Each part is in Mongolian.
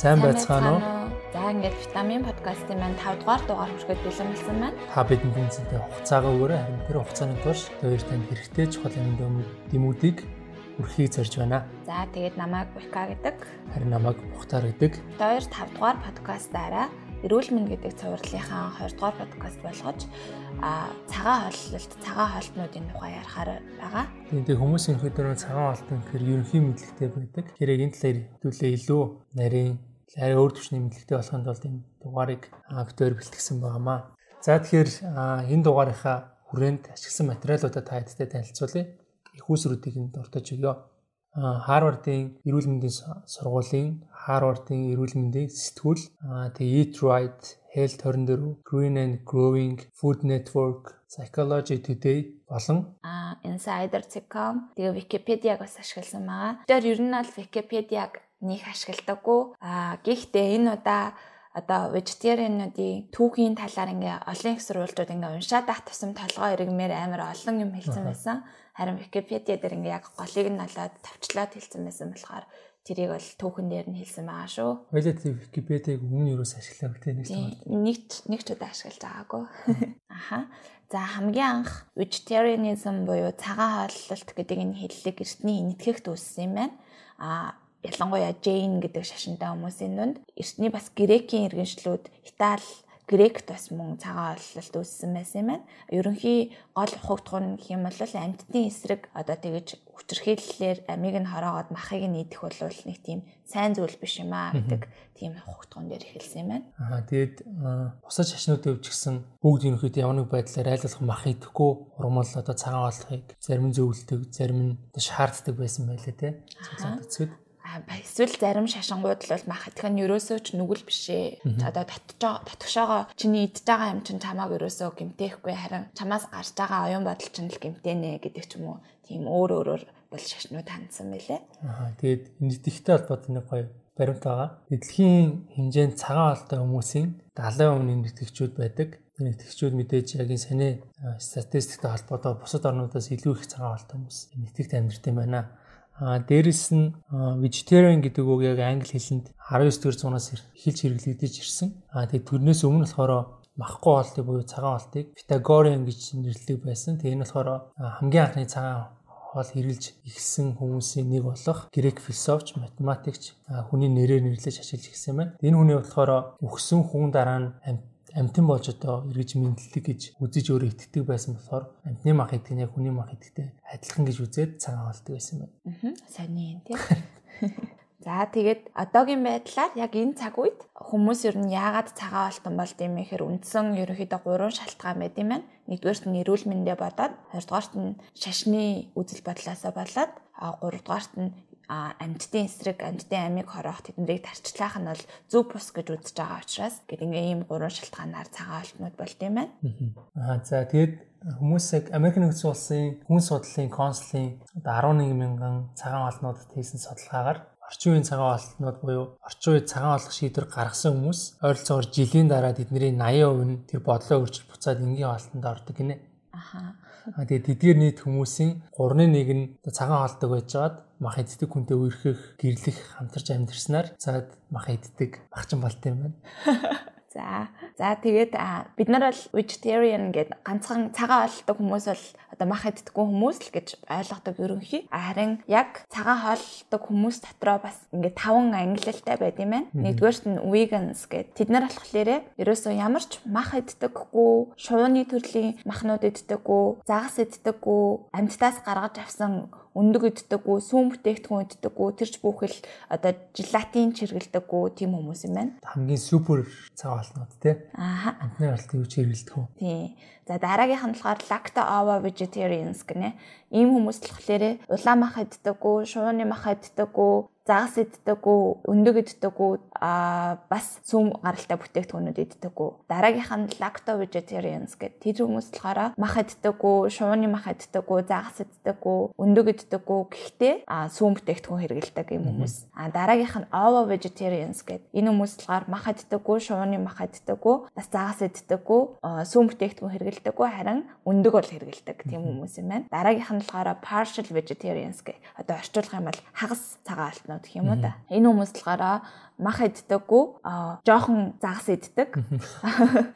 Сайн байцгаана уу? За ингээд витамин подкастын маань 5 дугаар дугаар хүрхэд бэлэн болсон байна. Та бидэнд тэнцэнтэй хугацаагаа өгөөрэй. Харин тэр хугацааны турш хоёр танд хэрэгтэй чухал юмд дэмүүдийг өрхийг зорж байна. За тэгээд намайг Буйка гэдэг. Харин намайг Бухтар гэдэг. Хоёр 5 дугаар подкастаараа эрүүл мэнд гэдэг цувралынхаа 20 дугаар подкаст болгож цагаан холлолт, цагаан холтнуудын тухай ярихаар байгаа. Тэгээд хүмүүсийн хөдөлгөөн цагаан холт гэхээр ерөнхий мэдлэгтэй байдаг. Тэгэхээр энэ талаар хэдүүлээ илүү нарийн арай өөр төвчний мэдлэгтэй болохын тулд энэ дугаарыг битээр бэлтгэсэн байнамаа. За тэгэхээр энэ дугаарынхаа хүрээнд ашигласан материалуудаа та хэдтэй танилцуулъя. Их усруудыг нь дуртаж өгье. Харвардын эрүүл мэндийн сургуулийн Harvard-ын эрүүл мэндийн сэтгүүл тэгээ Eat Right, Health 24, Green and Growing, Food Network, Psychology Today болон Insider.com тэгээ Wikipedia-г бас ашигласан байгаа. Тэр ер нь бол Wikipedia-г нөх ашигладаггүй. А гэхдээ энэ удаа одоо vegetarian-уудын түүхийн талаар ингээ олон их сурвалжууд ингээ уншаад ах тусам толгой иргмээр амар олон юм хэлсэн байсан. Харин Wikipedia дээр ингээ яг голыг нь олоод тавчлаад хэлсэн байсан болохоор тэрийг бол түүхэн дээр нь хэлсэн байгаа шүү. Хоёлаа тийм Википедийг өмнө юус ашиглав гэх нэг нэг нэг ч удаа ашиглаж байгаагүй. Аха. За хамгийн анх vegetarianism буюу цагаан хооллолт гэдэг энэ хэллэг эртний энэтхэгт үүссэн юм байна. А ялангуяа Jane гэдэг шашинтай хүмүүсийн дунд эртний бас грекийн иргэншлүүд Итали грект бас мөн цагаан ололт үүссэн байсан юм байна. Ерөнхий гол ухагдах нь гэх юм бол амьтдын эсрэг одоо тэгэж хүчрхийллээр амийг нь хороогоод махыг нь идэх бол нэг тийм сайн зүйл биш юм аа гэдэг тийм ухагдгон дээр эхэлсэн юм байна. Аа тэгээд бусад шашнуудын өвч гэсэн бүгд ерөнхийдөө ямар нэг байдлаар айлуулах мах идэхгүй урмал одоо цагаан олохыг зарим нь зөвлөдөг, зарим нь шаарддаг байсан байлаа те. Цэцэд эсвэл зарим шашингууд л бол мах идэх нь ерөөсөө ч нүгэл бишээ. Одоо татж татгшоогоо чиний идж байгаа юм чинь чамааг ерөөсөө гимтээхгүй харин чамаас гарч байгаа оюун бодол чинь л гимтэнэ гэдэг ч юм уу. Тийм өөр өөрөөр бол шашнууд хандсан байлээ. Аа тэгээд энэ идэхтэй холбоотой нэг гоё баримт байгаа. Дэлхийн хэмжээнд цагаан алтай хүмүүсийн 70% нь нэтгэгчүүд байдаг. Тэр нэтгэгчүүд мэдээж яг энэ саний статистиктэй холбоотой бусад орнуудаас илүү их цагаан алтай хүмүүс нэтгэгт амьдрт юм байна. А дээрэс нь vegetarian гэдэг үг яг англи хэлэнд 19 дэх зуунаас эхэлж хэрэглэгдэж ирсэн. А тэгээд тэрнээс өмнө болохоор махгүй хоолтыг буюу цагаан хоолтыг Pythagorean гэж нэрлэдэг байсан. Тэгээд энэ болохоор хамгийн анхны цагаан хоол хэрэглэж ихсэн хүмүүсийн нэг болох грек философч, математикч хүний нэрээр нэрлэж ашиглаж ирсэн байна. Энэ хүний болохоор өгсөн хүн дараа нь амтан болж одоо эргэж мэдлэг гэж үзэж өөрөө итгэдэг байсан болохоор амтны мах идэх нь яг хүний мах идэгтэй адилхан гэж үзээд цагаан болдог байсан байна. Аа. Сайн юм тийм. За тэгээд одоогийн байдлаар яг энэ цаг үед хүмүүс ер нь яагаад цагаан алтан болд юм гэхээр үндсэн ерөнхийдөө гурван шалтгаан байд юм байна. Нэгдүгээрт нь эрүүл мэндэ бодоод, хоёрдугаарт нь шашны үзэл бодлоосоо болоод, гуравдугаарт нь амьтдын эсрэг амьтдын амийг хороох тэднийг тарчлах нь бол зөв бус гэж үзэж байгаа учраас гээд ингээ ийм гурван шалтгаанаар цагаан алтнууд болд юм байна. Аа за тэгээд хүмүүсийг Америк нэгдсэн улсын хүн судлалын консулын 11 мянган цагаан алтнуудад хийсэн судалгаагаар орчин үеийн цагаан алтнууд буюу орчин үед цагаан олох шийдвэр гаргасан хүмүүс ойролцоогоор жилийн дараа тэдний 80% нь тэр бодлоо өөрчилж буцаад энгийн алтанд ордог гинэ. Аха. Тэгээд тэдгээр нийт хүмүүсийн 3-1 нь цагаан хоолдог байжгаад мах иддэг хүнтэй үерхэх, гэрлэх, хамтарч амьдэрснаар цаад мах иддэг багчин болт юм байна. За. За тэгээд бид нар бол vegetarian гэдэг ганцхан цагаан олдог хүмүүс бол одоо мах иддэггүй хүмүүс л гэж ойлгодог ерөнхий. Харин яг цагаан хоолдог хүмүүс дотроо бас ингээд таван ангилалтай байд юм байна. Нэгдүгээрт нь vegans гэдэг. Тэд нар болохоор ерөөсөө ямар ч мах иддэггүй, шувууны төрлийн махнууд иддэггүй, загас иддэггүй, амьтдаас гаргаж авсан өндөг иддэггүй, сүүн бүтээгдэхүүн иддэггүй, тэрч бүхэл одоо желатин чиргэлдэггүй тийм хүмүүс юм байна. Хамгийн супер цаг олнууд тий. Аа. Амтны үуч хэрэглэдэг үү? Тий. За дараагийнх нь болохоор lacto ovo vegetarians гэнэ. Ийм хүмүүс болохоор улаан мах иддэггүй, шууны мах иддэггүй, загас иддэггүй, өндөг иддэггүй, а бас сүм гаралтай бүтээгдэхүүнүүд иддэггүй. Дараагийнх нь lacto vegetarians гэдэг. Тэр хүмүүс болохоор мах иддэггүй, шууны мах иддэггүй, загас иддэггүй, өндөг иддэггүй. Гэхдээ а сүм бүтээгдэхүүн хэрэгэлдэг юм хүмүүс. А дараагийнх нь ovo vegetarians гэдэг. Энэ хүмүүс болохоор мах иддэггүй, шууны мах иддэггүй, бас загас иддэггүй, сүм бүтээгдэхүүн хэрэгэлдэггүй, харин өндөг бол хэрэгэлдэг тийм хүмүүс юм байна. Дараагийнх нь болохоор partial vegetarians гэх. Одоо орчуулах юм бол хагас цагаан хоолтнууд гэх юм уу да. Энэ хүмүүс болохоор мах иддэггүй жоохон загас иддэг.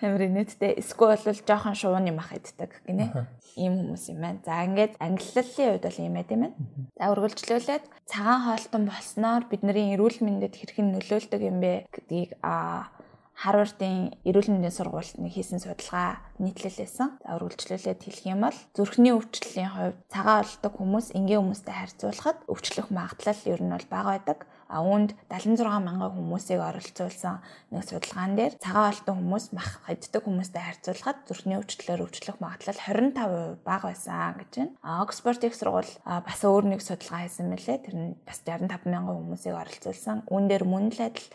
Амар инээдтэй. Эсвэл бол жоохон шууны мах иддэг гинэ. Ийм хүмүүс юм байна. За ингээд ангиллалын хувьд бол ийм байт юм байна. За үргэлжлүүлээд цагаан хоолтон болсноор бидний эрүүл мэндэд хэрхэн нөлөөлдөг юм бэ гэдгийг а Харвардын эрүүл мэндийн сургуульд хийсэн судалгаа нийтлэлээсэн. За үргэлжлүүлээд хэлэх юм бол зүрхний өвчлөлийн хувьд цагаан олдог хүмүүс энгийн хүмүүстэй харьцуулахад өвчлөх магадлал ер нь бол бага байдаг. А үүнд 76 мянган хүмүүсийг оролцуулсан нэг судалгаан дээр цагаан олдсон хүмүүс мах иддэг хүмүүстэй харьцуулахад зүрхний өвчлөлөөр өвчлөх магадлал 25% бага байсан гэж байна. А Оксфорд их сургууль бас өөр нэг судалгаа хийсэн мэлээ. Тэр нь бас 65 мянган хүмүүсийг оролцуулсан. Үүн дээр мөн л адил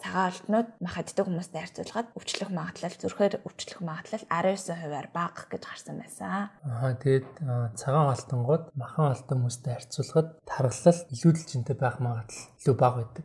цагаан алтнууд мах иддэг хүмүүстэй харьцуулахад өвчлөх магадлал зүрхээр өвчлөх магадлал 19%-аар бага гэж гарсан байсан. Аа тэгээд цагаан алтангууд махан алтан хүмүүстэй харьцуулахад тархлал илүү дэлжинтэй байх магадлал илүү бага байдаг.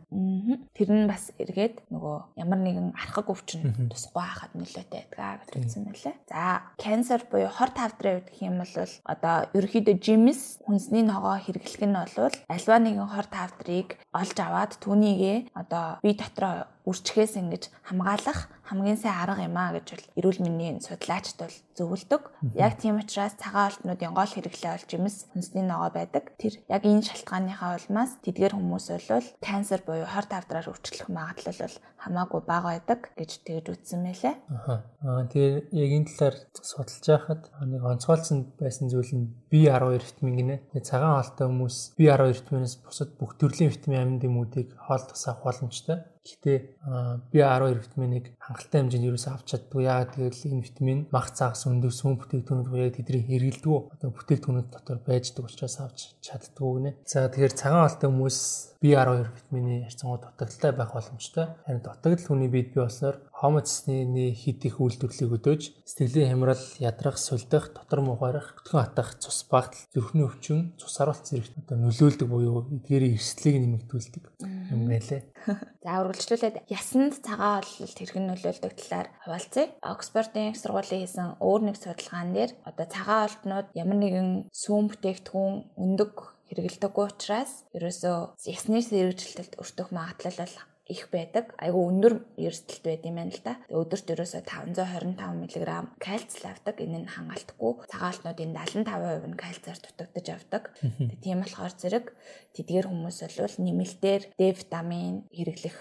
Тэр нь бас эргээд нөгөө ямар нэгэн архаг өвчин тусахгүй хахад нөлөөтэй байдаг гэж үзсэн мөлий. За, канцер буюу хор тавдрын үед гэх юм бол одоо ерөөхдөө жимс хүнсний ногоо хэрэглэх нь бол альва нэгэн хор тавдрыг олж аваад түүнийгээ одоо бие дотроо up. Үрчгээс ингэж хамгаалах хамгийн сайн арга юм а гэж бол эрүүл мэндийн судлаачд бол зөвлөдөг. Яг тийм учраас цагаан олтнуудын гол хэрэглээ бол жимс хүнсний ногоо байдаг. Тэр яг энэ шалтгааныхаа улмаас тэдгээр хүмүүс бол канцер буюу хор тавдраар өвчлөх магадлал бол хамаагүй бага байдаг гэж тэгж үтсэн мэлээ. Аа тэгээ яг энэ талаар судалж байхад нэг онцгойлсон байсан зүйл нь B12 витамин гинэ. Тэгээ цагаан хоолтой хүмүүс B12 витаминаас бусад бүх төрлийн витамин амин дэмүүдийг хоолтос авах боломжтой. Гэхдээ B12 витаминыг хангалттай хэмжээнд ерөөсөө авч чаддгүй. Яагаад гэвэл энэ витамин мах цагас өндөр сүм бүтээгдэхүүнүүд буюу тэдний хэрэгэлдэггүй одоо бүтээгдэхүүнүүд дотор байждаг учраас авч чаддгүй гинэ. За тэгэхээр цагаан хоолтой хүмүүс B12 витамины харьцангуй дутагдaltaй байх боломжтой. Харин дутагдал хүний биед бий болсноор хомоцсны хит их үйлдвэрлэлийг өдөөж сэтгэлийн хямрал, ядрах, сулдах, дотор мухаарах, өтгөн атах, цус багтал, зүрхний өвчин, цус харуулт зэрэгт одоо нөлөөлдөг буюу эдгээрийн эрсдлийг нэмэгдүүлдэг юм байлээ. За үргэлжлүүлээд ясанд цагаан ололт хэрхэн нөлөөлдөг талаар хуваалцъя. Оксфордын сургуулийн хийсэн өөр нэг судалгаан дээр одоо цагаан олтнууд ямар нэгэн сүүн бүтээгдэхүүн өндөг хэрэгэлдэггүй учраас ерөөсөө ясны сэргийлэлтд өртөх магадлал бол их байдаг. Айгу өндөр эрсдэлт байд юм байна л да. Өдөрт ерөөсө 525 мг кальц авдаг. Энэ нь хангалтгүй. Цагаалтнуудын 75% нь кальцаар дутагдж авдаг. Тийм болохоор зэрэг тэдгээр хүмүүс бол нэмэлтээр D витамин хэрэглэх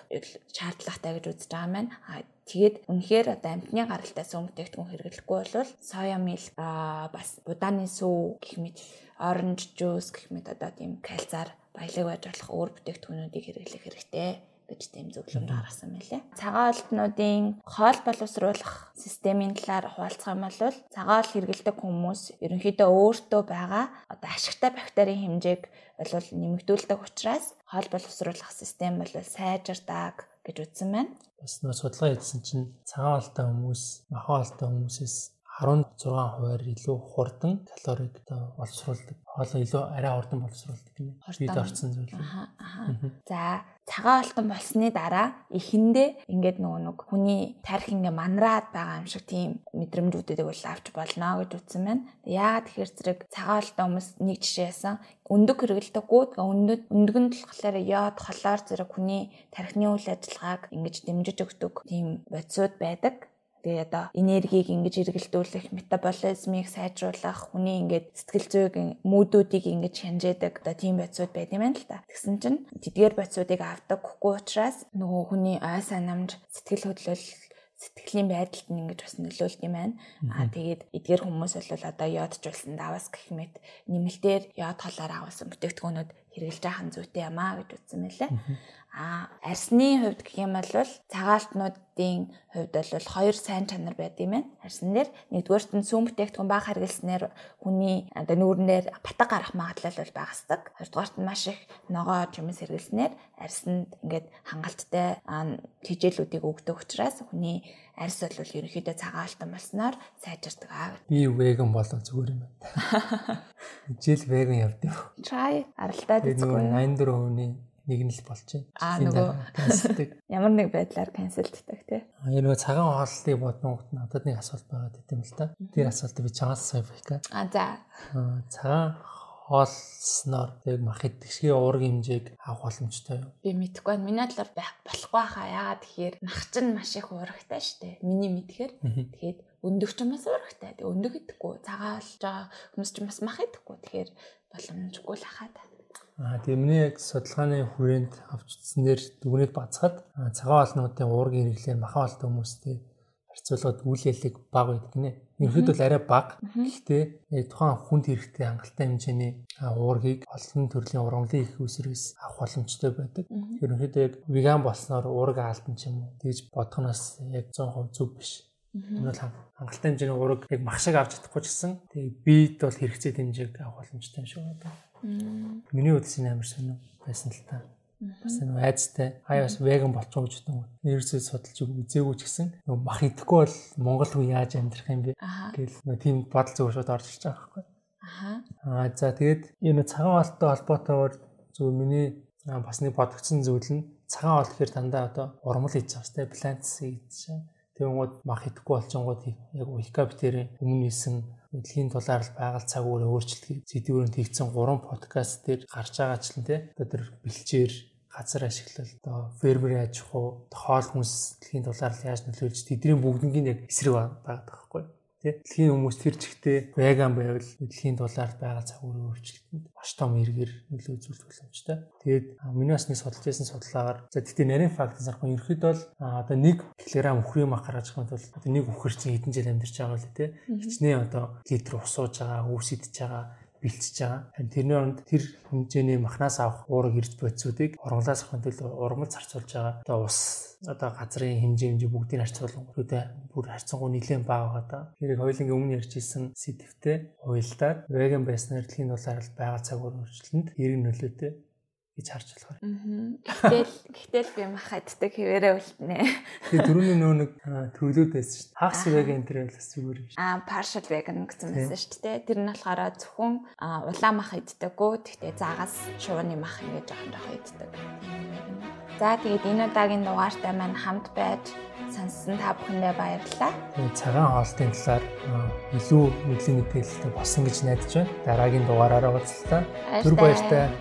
шаардлагатай гэж үзэж байгаа маань. Тэгээд үнэхээр одоо амтны гаралтай сүм бүтээгдэхүүн хэрэглэхгүй бол соя мил аа бас будааны сүү гэх мэт оранж жуус гэх мэт одоо тийм кальцаар баялаг байж болох өөр бүтээгдэхүүнүүдийг хэрэглэх хэрэгтэй гэж тийм зөвлөмж гаргасан мэлээ. Цагаан олднуудын хоол боловсруулах системийн талаар хуваалцах юм бол цагаан хэрэгэлдэг хүмүүс ерөнхийдөө өөртөө байгаа одоо ашигтай бактерийн хэмжээг бол нэмэгдүүлдэг учраас хоол боловсруулах систем бол сайжирдаг гэж үзсэн байна. Бас нөө судалгаа хийсэн чинь цагаан олтой хүмүүс, махан олтой хүмүүсээс 16 хувиар илүү хурдан калорийг одоо боловсруулдаг. Хоолоо илүү арай хурдан боловсруулдаг гэнэ. Бид орсон зүйл. За цагаан алтан болсны дараа эхэндээ ингээд нөгөө нэг хүний тарих ингээ манраад байгаа юм шиг тийм мэдрэмжүүдийг бол авч болно гэж үзсэн байна. Яагаад тэгэхээр зэрэг цагаан алтан хүмүүс нэг жишээсэн өндөг хэрэгэлдэггүй өндөг өндөг нь болохоор йод холоор зэрэг хүний тархины үйл ажиллагааг ингэж дэмжиж өгдөг тийм бодисууд байдаг. Тэгээ одоо энергийг ингэж эргэлдүүлэх, метаболизмыг сайжруулах, хүний ингээд сэтгэл зүйн мүүдүүдийг ингэж хянжээдэг одоо тийм бодисууд байд юм байна л та. Тэгсэн чинь тэдгээр бодисуудыг авдаггүй учраас нөгөө хүний ой санамж, сэтгэл хөдлөл сэтгэлийн байдалд нь ингэж бас нөлөөлт юм байна. Аа тэгээд эдгээр хүмүүс бол одоо йоджуулсан давас гэх мэт нэмэлтээр йод холоор агуулсан бүтээгдэхүүнүүд хэрэгжилж байгаа зүйтэй юм аа гэж үзсэн мэлээ. А арсны хувьд гэх юм бол цагаалтнуудын хувьд бол хоёр сайн чанар байд юм байна. Арсан дээр нэгдүгээрт нь сүм бүтээгдэхүүн баг харгалснаар хүний одоо нүүрнээр батг гарах магадлал бол багасдаг. Хоёрдугаарт нь маш их ногоо чимээс хэргэлснээр арсанд ингээд хангалттай хижээлүүдийг өгдөг учраас хүний арьс бол ерөнхийдөө цагаалтан болсноор сайжирдаг аа. Би веган болов зүгээр юм байна. Жил веган явд юм. Try аралтай дизгүй. 84 хүний нэг нь л байна. Аа нөгөө. Ямар нэг байдлаар канселддаг тий. Аа энэ нөгөө цагаан хооллыг бодногт надад нэг асуулт байгаа гэдэм л та. Тэр асуултыг би чамаас сая бийка. Аа за. Аа цагаан хоолсноор яг мах идэвхтэй уургийн хэмжээг авах боломжтой юу? Би мэдэхгүй байна. Миний бодлоор болохгүй хаа. Яагаад тэгэхээр мах чинь маш их уурагтай шүү дээ. Миний мэдхээр. Тэгээд өндөг ч бас уурагтай. Тэг өндөг идэхгүй. Цагаан болж байгаа хүмүүс ч бас мах идэхгүй. Тэгэхээр боломжгүй л хаа та. Аа тийм миний яг судалгааны хүрээнд авч утснээр дүгнэлт бацхад цагаан олнуудын уургийн хэрэглээр махан олтой хүмүүстэй харьцуулахад үйл ялэг бага байдаг гинэ. Ерөнхийдөө бол арай бага. Гэхдээ яг тухайн хүнд хэрэгтэй хангалттай хэмжээний уургийг олон төрлийн ургамлын их үсрээс авах боломжтой байдаг. Ерөнхийдөө яг веган болсноор уураг алдан ч юм уу тэгж бодохноос яг 100% зөв биш. Энэ бол хангалттай хэмжээний уураг яг мах шиг авч чадахгүй ч гэсэн тэгээ бид бол хэрэгцээ хэмжээг авах боломжтой юм шиг байна. Миний үдс энэ амар сонио байсан л та. Бас нэг айцтай аяас веган болчихоо гэж бодсон. Нэрсээ судалж үзээгүй ч гэсэн нөгөө мах идэхгүй бол Монгол хүн яаж амьдрах юм бэ гэл нөгөө тийм бодол зөв шууд орж ирж байгаа байхгүй. Аха. Аа за тэгээд энэ цагаан олттой холбоотойгоор зөв миний бас нэг бодогдсон зүйл нь цагаан ол гэхээр дандаа одоо урмал хийж байгаа сте плантс хийж байгаа. Тэгвэл мах идэхгүй болчингууд яг Википедиарын өмнө ийсэн дэлхийн дулаар л байгаль цаг үеийн өөрчлөлтийг зэдвэрөнд хийгдсэн 3 подкаст дээр гарч байгаа ч л тийм одоо тэр бэлчээр газар ашиглал одоо фермерийн аж ахуй хоол хүнс дэлхийн дулаар л яаж нөлөөлж тэдний бүгднийг яг эсрэг байгаа байхгүй тий. Дэлхийн хүмүүс тэр чигтээ веган байвал дэлхийн дулаар байгаа цаг үеийн өөрчлөлтөнд маш том эргээр нөлөө үзүүлэх боломжтой. Тэгээд миний бас нэг судалж байсан судалгаагаар за тэгтээ нарийн факт зарах ерөөхдөө бол одоо нэг килограмм үхрийн мах гаргаж байгаа бол одоо нэг үхэр чинь хэдэн жил амьдарч байгаа л тий. Хичнээн одоо литр ус сууж байгаа, өвс идж байгаа бэлтжиж байгаа. Тэрний оронд тэр хэмжээний махнаас авах уураг эрж бодисуудыг ургалаас авахын тулд урмал зарцуулж байгаа. Одоо ус одоо газрын хэмжээ хэмжээ бүгдийг харьцуулсан үүдээ бүр харьцангуй нэлээд бага байгаа да. Тэрийг хоёуланг өмнө ярьж исэн сэдвтэ уйлдаад веган байснаар дэлхийн дулаар байгаа цаг үр өөрчлөлтөнд хэрэг нөлөөтэй гэж харж болохоор. Гэтэл гэтэл би мах аддаг хэвээрээ үлднэ. Тэгээ дөрөвний нөө нэг төглөөд байсан шүү дээ. Хагас веган энэ бас зүгээр юм шүү. Аа partial vegan гэсэн байсан шүү дээ. Тэр нь болохоор зөвхөн улаан мах иддэггүй. Тэгтээ заагаас шувууны мах ингэж жоохон жоохон иддэг. За тэгээд энэ удаагийн дугаартай маань хамт байж сонссон та бүхэндээ баярлалаа. Цагаан хоолтын талаар илүү мэдлийн мэдээлэлтэй болсон гэж найдаж байна. Дараагийн дугаараараа уулзлаа. Түр баяртай.